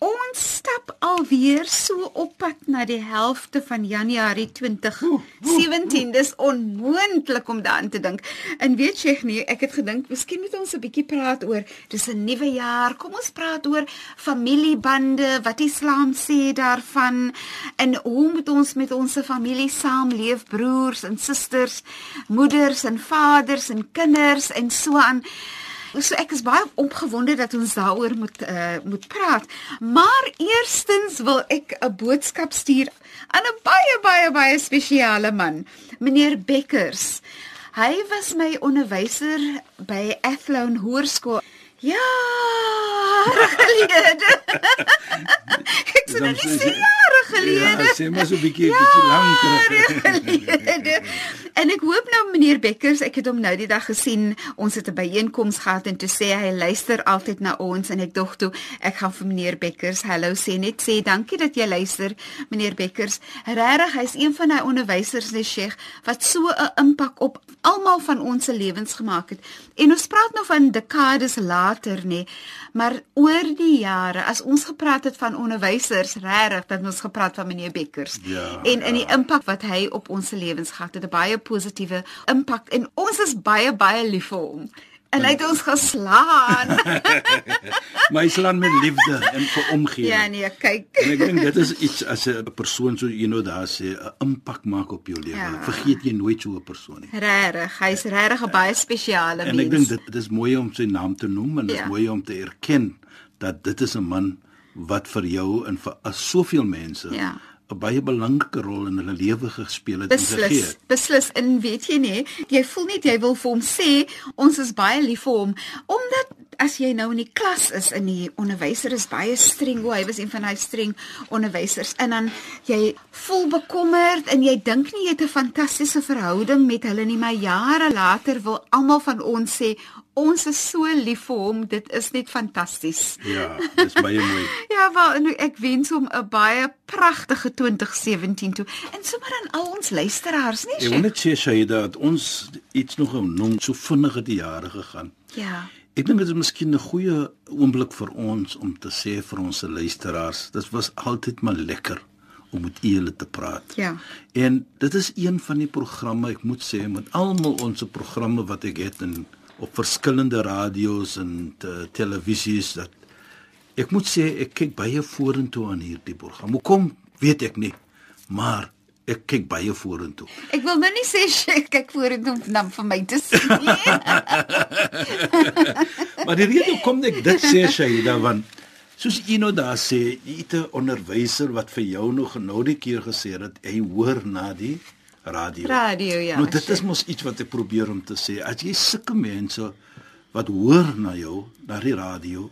ons stap alweer so op pad na die helfte van Januarie 2017. Dis onmoontlik om daaraan te dink. En weet Sheikh nie, ek het gedink miskien moet ons 'n bietjie praat oor dis 'n nuwe jaar. Kom ons praat oor familiebande, wat Islam sê daarvan en hoe moet ons met ons familie saamleef, broers en susters, moeders en vaders en kinders en so aan. So ek is baie opgewonde dat ons daaroor moet uh, moet praat. Maar eerstens wil ek 'n boodskap stuur aan 'n baie baie baie spesiale man, meneer Bekkers. Hy was my onderwyser by Athlone Hoërskool. Ja, gelede. ek sê nou sê jare gelede. Ja, sê maar so 'n bietjie 'n bietjie lank terug. en ek hoop nou meneer Bekkers, ek het hom nou die dag gesien. Ons het 'n byeenkoms gehad en toe sê hy luister altyd na ons en ek dog toe ek gaan vir meneer Bekkers hallo sê net sê dankie dat jy luister meneer Bekkers. Regtig, hy's een van daai onderwysers, nee Sheikh, wat so 'n impak op almal van ons se lewens gemaak het. En ons praat nou van dekades later, nê, maar oor die jare as ons gepraat het van onderwysers, regtig, dat ons gepraat van meneer Bekkers. Ja, en in ja. die impak wat hy op ons se lewens gehad het, 'n baie positiewe impak en ons is baie baie lief vir hom. En hy het ons geslaan. My slaan met liefde en vir omgee. ja nee, kyk. En ek dink dit is iets as 'n persoon so you know daar sê 'n impak maak op jou lewe. Ja. Vergeet jy nooit so 'n persoon nie. Regtig, hy's regtig 'n baie spesiale mens. En ek dink dit dit is mooi om sy naam te noem en dit Ja. is mooi om te erken dat dit is 'n man wat vir jou en vir soveel mense Ja. 'n baie belangrike rol in hulle lewe gespeel het en gegee Beslis, het. beslis en weet jy nie, jy voel net jy wil vir hom sê ons is baie lief vir hom omdat as jy nou in die klas is en die onderwyser is baie streng, o hy was een van daai streng onderwysers en dan jy voel bekommerd en jy dink nie jy het 'n fantastiese verhouding met hulle nie, maar jare later wil almal van ons sê ons is so lief vir hom, dit is net fantasties. Ja, dis baie mooi. Ja, wel en ek wens hom 'n baie pragtige 2017 toe. En sommer aan al ons luisteraars, nie? Ek wil net sê Shaida dat ons iets nog genoem so vinnig het die jare gegaan. Ja. Ek dink dit is miskien 'n goeie oomblik vir ons om te sê vir ons luisteraars, dit was altyd maar lekker om met julle te praat. Ja. En dit is een van die programme, ek moet sê, met almal ons programme wat ek het en op verskillende radio's en te, televisies dat ek moet sê ek kyk baie vorentoe aan hierdie program. Hoekom weet ek nie, maar ek kyk baie vorentoe. Ek wil nou nie sê Sheikh, kyk vorentoe om dan vir my te sien nie. Maar die rede hoekom ek dit sê Shaida want soos Ino daar sê, jy het 'n onderwyser wat vir jou nog nou die keer gesê het hy hoor na die radio. Radio, ja, Nou dit is mos iets wat ek probeer om te sê. As jy sulke mense wat hoor na jou, na die radio,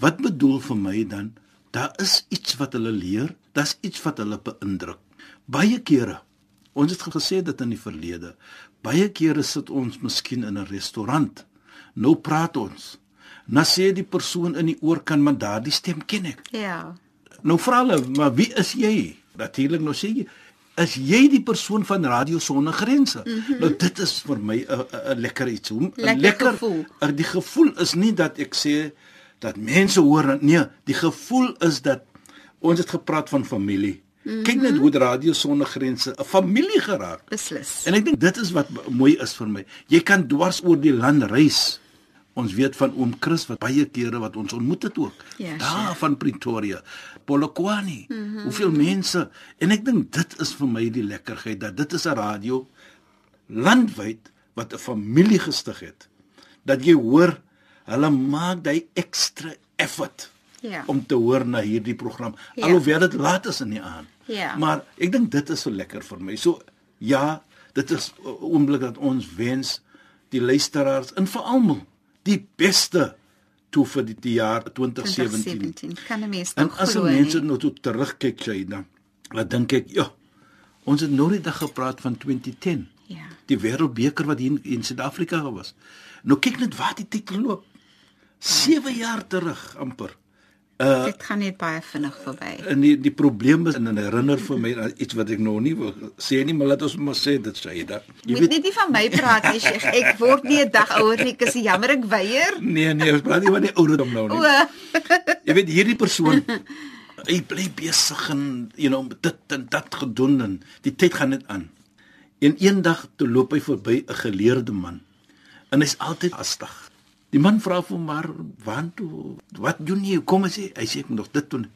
wat bedoel vir my dan daar is iets wat hulle leer, daar's iets wat hulle beïndruk. Baie kere Ons het gesê dit in die verlede. Baie kere sit ons miskien in 'n restaurant. Nou praat ons. Nou sê die persoon in die oorkant, "Maar daardie stem ken ek." Ja. Nou vra hulle, "Maar wie is jy?" Natuurlik nou sê jy, "Is jy die persoon van Radio Sonder Grense?" Mm -hmm. Nou dit is vir my 'n lekker iets. 'n Lekker gevoel. uh, Die gevoel is nie dat ek sê dat mense hoor nee, die gevoel is dat ons het gepraat van familie. Mm -hmm. Kyk net hoe die Radio Sonder Grense 'n familie geraak. Beslis. En ek dink dit is wat mooi is vir my. Jy kan dwars oor die land reis Ons weet van oom Chris wat baie kere wat ons ontmoet het ook. Ja, daar sure. van Pretoria, Polokwane. Mm -hmm. Hoeveel mense en ek dink dit is vir my die lekkerheid dat dit is 'n radio landwyd wat 'n familie gestig het. Dat jy hoor hulle maak daai ekstra effort Ja. om te hoor na hierdie program Ja. alhoewel dit laat is in die aand. Ja. Maar ek dink dit is so lekker vir my. So ja, dit is 'n oomblik dat ons wens die luisteraars in vir almal die beste toe vir die, die jaar 2017. 2017. Kan 'n mens En nou as glo die mense nou toe terugkyk sy dan, wat dink ek, ja, ons het nou die dag gepraat van 2010. Ja. Die wêreldbeker wat hier in, in Suid-Afrika was. Nou kyk net waar die tyd loop. 7 jaar terug amper. Dit gaan net baie vinnig verby. En die die probleem is en herinner vir my aan iets wat ek nog nie wil sê nie, maar laat ons maar sê dit sê dit. Jy Moet net nie van my praat nie, Sheikh. Ek word nie 'n dag ouer nie. Ek is jammer ek weier. Nee nee, ons praat nie van die ouderdom nou nie. O, Jy weet hierdie persoon hy bly besig en you know dit en dat gedoen en die tyd gaan net aan. En eendag toe loop hy verby 'n geleerde man. En hy's altyd hastig. Die man vra vir hom maar want toe wat doen jy? Kom as jy hy sê ek moet nog dit doen.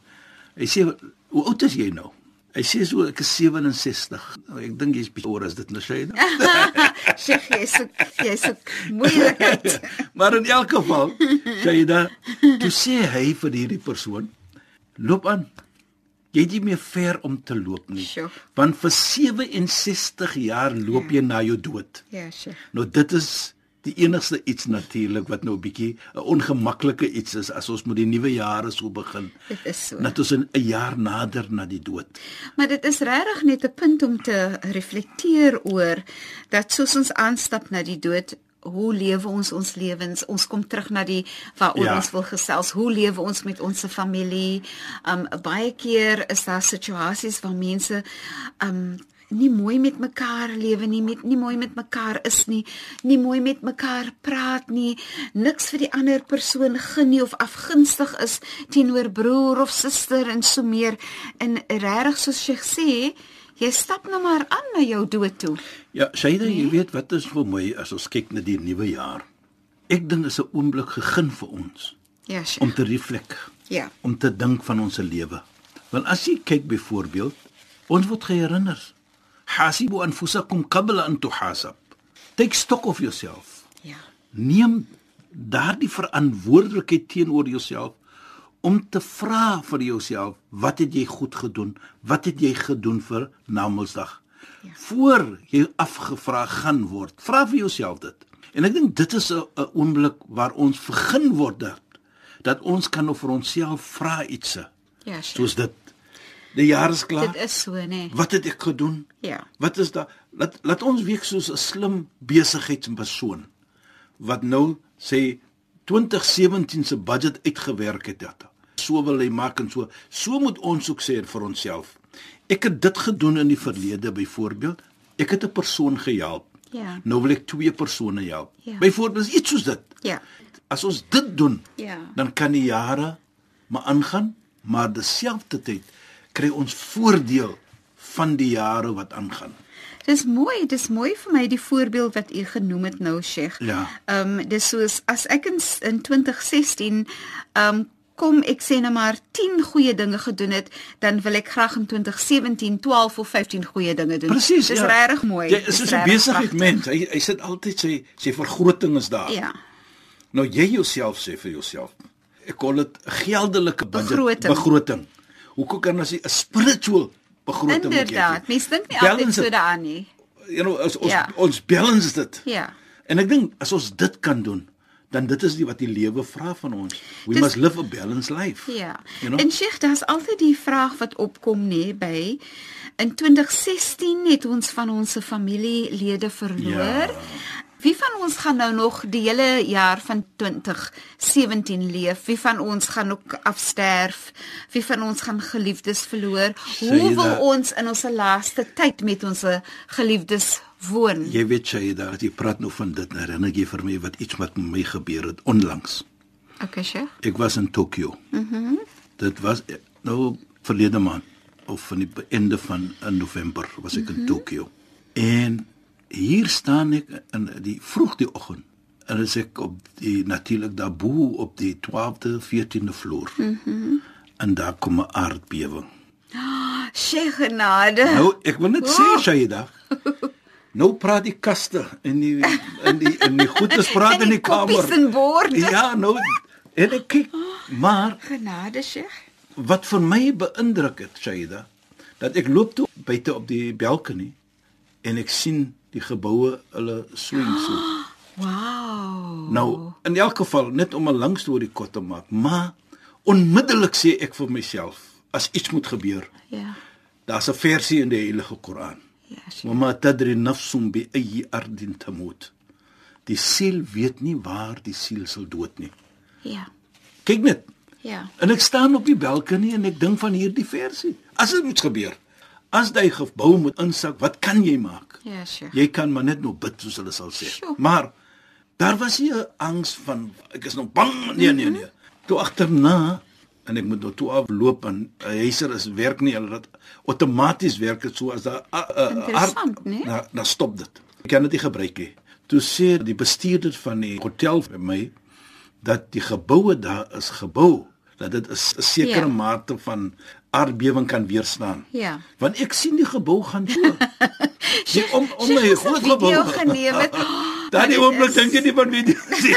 Hy sê hoe oud is jy nou? Hy sê so ek is 67. Nou, ek dink jy's bietjie ouer as dit nou sê. Sheikh, jy's so jy's so moeilikheid. maar in elk geval, Shaida, toe sê hy vir hierdie persoon, loop aan. Jy het nie meer ver om te loop nie. Sjoe. Want vir 67 jaar loop jy na jou dood. Ja, Sheikh. Nou dit is die enigste iets natuurlik wat nou 'n bietjie 'n ongemaklike iets is as ons met die nuwe jare so begin. Dit is so. Dat ons 'n jaar nader na die dood. Maar dit is regtig net 'n punt om te reflekteer oor dat soos ons aanstap na die dood, hoe lewe ons ons lewens? Ons kom terug na die waaroor Ja. ja. ons wil gesels. Hoe lewe ons met ons familie? Um baie keer is daar situasies waar mense um nie mooi met mekaar lewe nie, met nie mooi met mekaar is nie, nie mooi met mekaar praat nie, niks vir die ander persoon gun nie of afgunstig is teenoor broer of suster en so meer. En regtig soos jy sê, jy stap nou maar aan na jou dood toe. Ja, Shaida, nee? jy weet wat is vir my as ons kyk na die nuwe jaar. Ek dink is 'n oomblik gegeen vir ons Ja, om sure. te reflek. Ja. om te dink van ons lewe. Want as jy kyk byvoorbeeld, ons word geherinner. Hasibu anfusakum qabla an tuhasab. Take stock of yourself. Ja. Neem daardie verantwoordelikheid teenoor jouself om te vra vir jouself, wat het jy goed gedoen? Wat het jy gedoen vir Namedsdag? Ja. Voor jy afgevra gaan word, vra vir jouself dit. En ek dink dit is 'n oomblik waar ons begin word dat dat ons kan vir onsself vra ietsie. Ja, sure. Soos dit. Die jaar is klaar. Dit is so, nê. Nee. Wat het ek gedoen? Ja. Wat is daar? Laat laat ons week soos 'n slim besigheidspersoon wat nou sê 2017 se budget uitgewerk het dat. So wil hy maak en so. So moet ons ook sê vir onsself. Ek het dit gedoen in die verlede byvoorbeeld. Ek het 'n persoon gehelp. Ja. Nou wil ek twee persone help. Ja. Byvoorbeeld iets soos dit. Ja. As ons dit doen, Ja. dan kan die jare maar aangaan, maar terselfdertyd kry ons voordeel van die jare wat aangaan. Dis mooi, dis mooi vir my die voorbeeld wat u genoem het nou, Sheikh. Ja. Ehm um, dis soos as ek in, in 2016 ehm um, kom ek sê nou maar 10 goeie dinge gedoen het, dan wil ek graag in 2017 12 of 15 goeie dinge doen. Presies. Dis ja. regtig mooi. Jy is soos 'n pragtig. mens. Hy hy sit altyd sy sy vergroting is daar. Ja. Nou jy jouself sê vir jouself. Ek call dit geldelike budget Begroting. begroting. Hoekom kan ons 'n spiritual begroting hê? Inderdaad. Mense dink nie Balance altyd so daaraan nie. You know, ons Ja. ons balance dit. Ja. En ek dink as ons dit kan doen, dan dit is die wat die lewe vra van ons. We Dis- must live a balanced life. Ja. You know? En Sheikh, daar's altyd die vraag wat opkom nê by in 2016 het ons van ons familielede verloor. Ja. Wie van ons gaan nou nog die hele jaar van 2017 leef? Wie van ons gaan ook afsterf? Wie van ons gaan geliefdes verloor? Hoe Shaida- wil ons in ons laaste tyd met ons geliefdes woon? Jy weet dat jy praat nou van dit herinner jy vir my wat iets wat met my gebeur het onlangs. Okay, Sheikh. Ek was in Tokio. Mhm. Mm dit was eh, nou verlede maand of van die einde van in November was ek mm -hmm. in Tokio. En hier staan ek in die vroeg die oggend En as ek op die natuurlik daarbo op die 12de, 14de vloer. Mhm. Mm en daar kom 'n aardbewing. Sheikh genade. Nou, ek wil net sê Shaida. Nou praat die kaste in die in die in die goedes praat in die kamer. Koppies en borde. Ja, nou en ek kyk maar Genade Sheikh. wat vir my beïndruk het Shaida dat ek loop toe buite op die balkonie en ek sien die geboue hulle swing so. Wow. Nou, in elk geval net om 'n lang storie kort te maak, maar onmiddellik sê ek vir myself, as iets moet gebeur, Ja. daar's 'n versie in die Heilige Koran. Ja, Sheikh. Wama tadri nafsun bi ayyi ardin tamut. Die siel weet nie waar die siel sal dood nie. Ja. Kyk net. Ja. En ek staan op die balkonie en ek dink van hierdie versie. As dit moet gebeur, as jy gebou moet insak, wat kan jy maak? Ja, Sheikh. Jy kan maar net nog bid soos hulle sal sê. Sjoe. Maar daar was nie 'n angs van ek is nou bang nee nee nee. Toe agterna en ek moet nou toe afloop en huiser is werk nie hulle dat outomaties werk dit so as daar a- a- Interessant, nee? Nou dan stop dit. Ek kan dit nie gebruik nie. Toe sê die bestuurder van die hotel vir my dat die geboue daar is gebou dat dit 'n s- 'n sekere Ja. mate van aardbewing kan weerstaan. Ja. Want ek sien die gebou gaan so. Sy om om my groot gebou. geneem het. Daardie dit oomblik is- dink jy nie van video nie.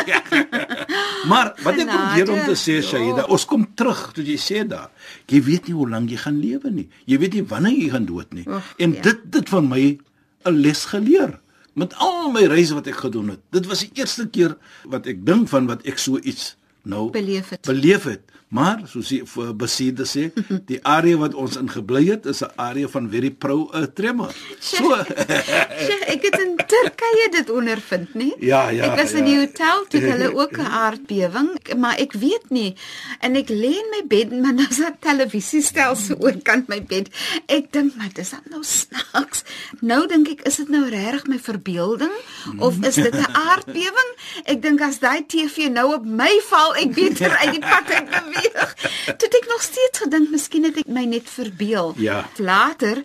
maar wat ek probeer om te sê, Shaida, ons kom terug toe jy sê daar. Jy weet nie hoe lank jy gaan lewe nie. Jy weet nie wanneer jy gaan dood nie. Och, en ja. dit dit van my 'n les geleer. Met al my reise wat ek gedoen het. Dit was die eerste keer wat ek dink van wat ek so iets nou Beleef het. Beleef het. Maar soos die vir besierde sê, die area wat ons in gebly het is 'n area van very pro uh, tremor. So Sheikh, ek het in Turkye dit ondervind, nie? Ja, ja, Ek was in ja. die hotel toe hulle ook 'n aardbewing, maar ek weet nie. En ek lê in my bed, maar nou is daar televisiestelsel oorkant my bed. Ek dink, maar dis dan nou snaaks. Nou dink ek, is dit nou regtig my verbeelding of is dit 'n aardbewing? Ek dink as daai TV nou op my val, ek beter uit die pad uit beweeg. Toe het ek nog steeds gedink, miskien het ek my net verbeel. Ja. Later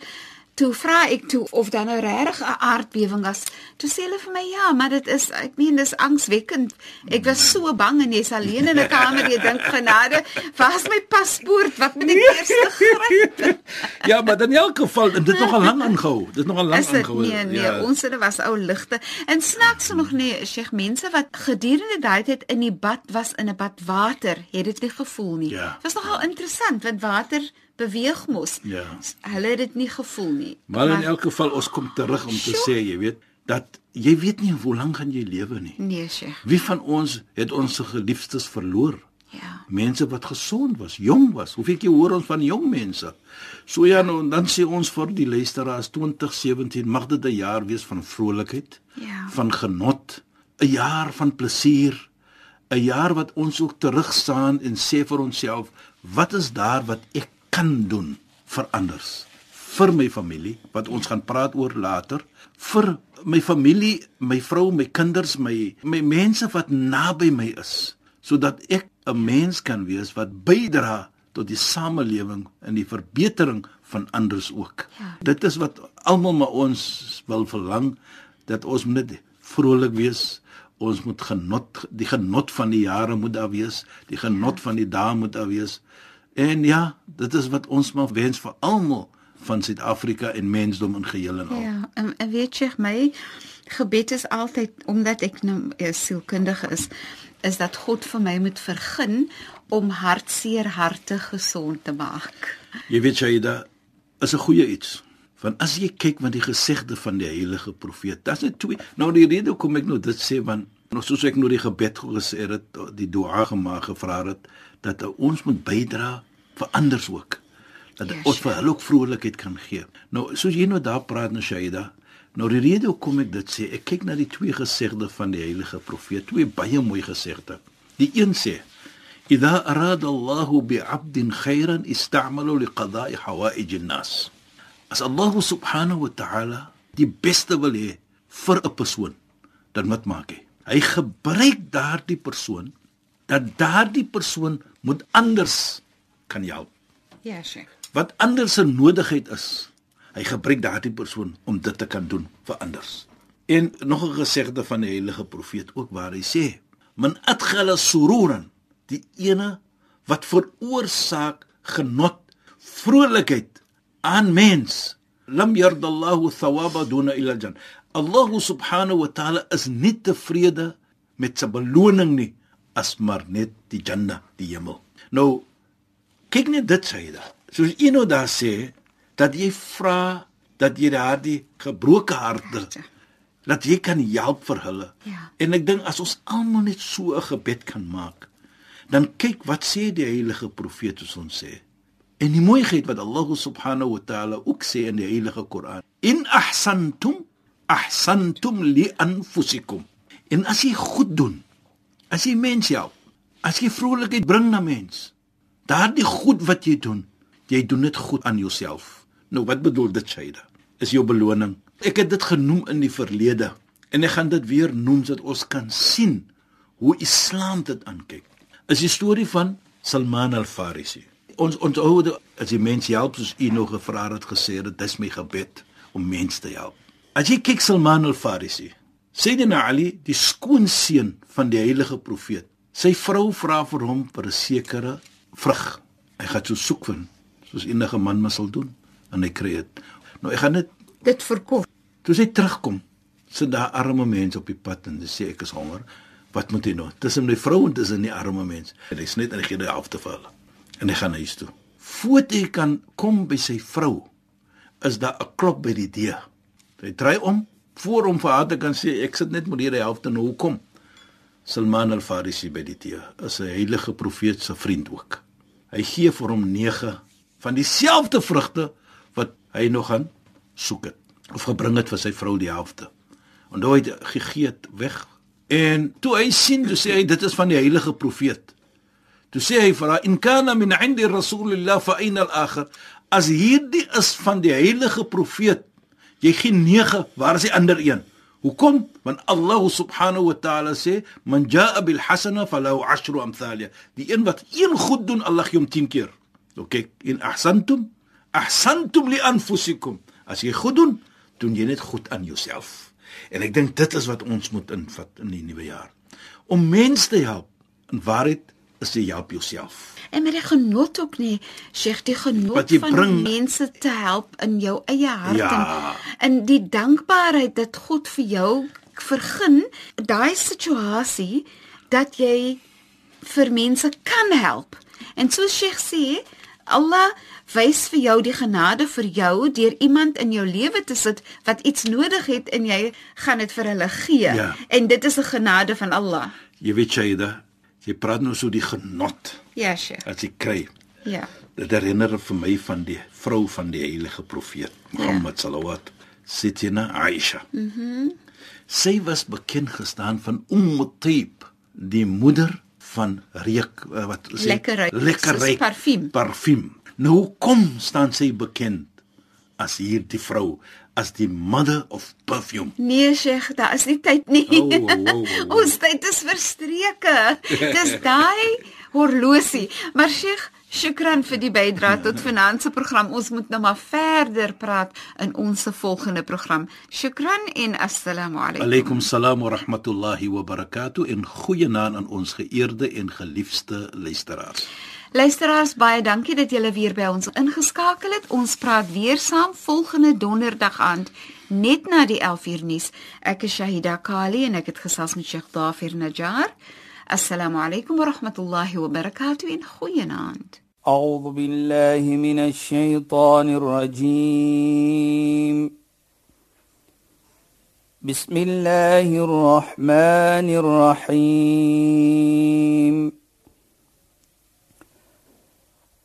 toe vra ek toe of dan nou regtig 'n aardbewing was. Toe sê hulle vir my ja, maar dit is ek meen dis angswekkend. Ek was so bang en jy's alleen in 'n kamer, jy dink genade, waar's my paspoort? Wat moet ek eers gryp? ja, maar in elk geval dit nog al lank aangehou. Dit nog al lank Is dit aangehou. nee nee, ja. ons het was ou ligte. En snaaks nog nee, Sheikh, mense wat gedurende daai tyd in die bad was in 'n bad water, het dit nie gevoel nie. Ja. Was nogal interessant want water beweeg mos. Ja. Hulle het dit nie gevoel nie. Maar in elk geval ons kom terug om te sê, jy weet, dat jy weet nie hoe lank gaan jy lewe nie. nee, Sheikh. Wie van ons het ons geliefdes verloor? Ja. Mense wat gesond was, jong was. Hoeveel keer hoor ons van jong mense? So ja, nou dan sê ons vir die luisteraars 2017 mag dit 'n jaar wees van vrolikheid, Ja. van genot, 'n jaar van plesier, 'n jaar wat ons ook terugstaan en sê vir onsself, wat is daar wat ek kan doen vir anders? Vir my familie wat ons gaan praat oor later, vir my familie, my vrou, my kinders, my my mense wat naby my is, sodat ek 'n mens kan wees wat bydra tot die samelewing en die verbetering van ander ook. Ja. Dit is wat almal maar ons wil verlang dat ons moet net vrolik wees. Ons moet genot die genot van die jare moet daar wees, die genot ja. van die dae moet daar wees. En ja, dit is wat ons maar wens vir almal van Suid-Afrika en mensdom in geheel en al. Ja, en, en weet jy my gebed is altyd omdat ek nou 'n sielkundige is, is dat God vir my moet vergun om hartseer harte gesond te maak. Jy weet Shaida, is 'n goeie iets. Want as jy kyk met die gesegde van die heilige profeet, daar's net twee. Nou die rede hoekom ek nou dit sê want nog soos ek nou die gebed gesê het, die dua gemaak gevra het dat ons moet bydra vir anders ook. Dat ja, yes, ons vir hulle ook vrolikheid kan gee. Nou soos jy nou daar praat nou Shaida, nou die rede hoekom ek dit sê, ek kyk na die twee gesegdes van die heilige profeet, twee baie mooi gesegdes. Die een sê: "Idha arada Allah bi'abdin khayran ista'malu liqada'i hawaij an-nas." As Allah subhanahu wa ta'ala die beste wil hê vir 'n persoon, dan wat maak hy? Hy gebruik daardie persoon dat daardie persoon moet anders kan help. Ja, Sheikh. Wat anders se nodigheid is, hy gebruik daardie persoon om dit te kan doen vir anders. En nog 'n gesegde van die heilige profeet ook waar hy sê: "Man adkhala sururan, die ene wat veroorsaak genot, vrolikheid aan mens, lam yardallahu thawaba duna ila jan." Allah subhanahu wa ta'ala is nie tevrede met sy beloning nie as maar net die Jannah, die hemel. Nou kyk net dit sê da. Soos jy nou daar sê dat jy vra dat jy daardie gebroke harte dat jy kan help vir hulle. Ja. En ek dink as ons almal net so 'n gebed kan maak, dan kyk wat sê die heilige profeet as ons sê. En die mooiheid wat Allah subhanahu wa ta'ala ook sê in die heilige Koran. In ahsantum ahsantum li anfusikum. En as jy goed doen, as jy mense help, as jy vrolikheid bring na mens, daardie goed wat jy doen, jy doen dit goed aan jouself. Nou wat bedoel dit Shaida? Is jou beloning. Ek het dit genoem in die verlede en ek gaan dit weer noem sodat ons kan sien hoe Islam dit aankyk. Is die storie van Salman al-Farisi. Ons onthou as die mens help soos u nog gevra het gesê het dis my gebed om mense te help. As jy kyk Salman al-Farisi, Sayyidina Ali, die skoonseun van die heilige profeet. Sy vrou vra vir hom vir 'n sekere vrug. Hy gaan so soek vind soos enige man mos sal doen en hy kry dit. Nou ek gaan net Dit verkort. toe sy terugkom, sit daar arme mense op die pad en hy sê ek is honger. Wat moet hy nou? Tussen die vrou en tussen die arme mense. En hy's net in die gee die helfte vir hulle. En hy gaan huis toe. Voordat hy kan kom by sy vrou, is daar 'n klop by die deur. Hy draai om voor hom vir haar te kan sê ek sit net met hierdie helfte nou hoekom? Salman al-Farisi by die deur is 'n heilige profeet se vriend ook. Hy gee vir hom 9 van dieselfde vrugte wat hy nog aan soek het of gebring het vir sy vrou die helfte. En toe hy gegee het weg. En toe hy sien, toe sê hy dit is van die heilige profeet. Toe sê hy vir haar in kana min 'indi rasulillah fa aina al-akhir? As hierdie is van die heilige profeet, jy gee 9, waar is die ander een? Hoekom? Want Allah subhanahu wa ta'ala sê, "Man jaa bil hasana falahu 'ashru amthaliha." Die een wat een goed doen, Allah gee hom 10 keer. OK, in ahsantum, ahsantum li anfusikum. As jy goed doen, doen jy net goed aan jouself. En ek dink dit is wat ons moet invat in die nuwe jaar. Om mense te help, in waarheid is jy help jouself. En met die genot ook nie, Sheikh, die genot van bring- mense te help in jou eie hart Ja. en in die dankbaarheid dat God vir jou vergun daai situasie dat jy vir mense kan help. En soos Sheikh sê, Allah wys vir jou die genade vir jou deur iemand in jou lewe te sit wat iets nodig het en jy gaan dit vir hulle gee. Ja. En dit is 'n genade van Allah. Jy weet Shaida, jy praat nou so die genot Ja, Sheikh. as jy kry. Ja. Dit herinner vir my van die vrou van die heilige profeet Mohammed sallallahu Sitina Aisha. Mhm. Mm sy was bekend gestaan van Umm Taib, die moeder van reuk eh, wat sê Lekker ruik, lekker ruik parfuum. Parfuum. Nou kom staan sy bekend as hierdie vrou as die mother of perfume. Nee, Sheikh, daar is nie tyd nie. Oh, oh, oh, oh. Ons tyd is verstreke. Dis daai horlosie. Maar Sheikh, shukran vir die bydrae tot finansie program. Ons moet nou maar verder praat in ons volgende program. Shukran en assalamu alaykum. Alaykum salaam wa rahmatullahi wa barakatuh en goeienaand aan ons geëerde en geliefde luisteraars. Luisteraars, baie dankie dat julle weer by ons ingeskakel het. Ons praat weer saam volgende donderdag aand net na die 11uur nuus. Ek is Shahida Kali en ek het gesels met Sheikh Dafir Najjar. Assalamu alaykum wa rahmatullahi wa barakatuh en goeienaand. أعوذ بالله من الشيطان الرجيم بسم الله الرحمن الرحيم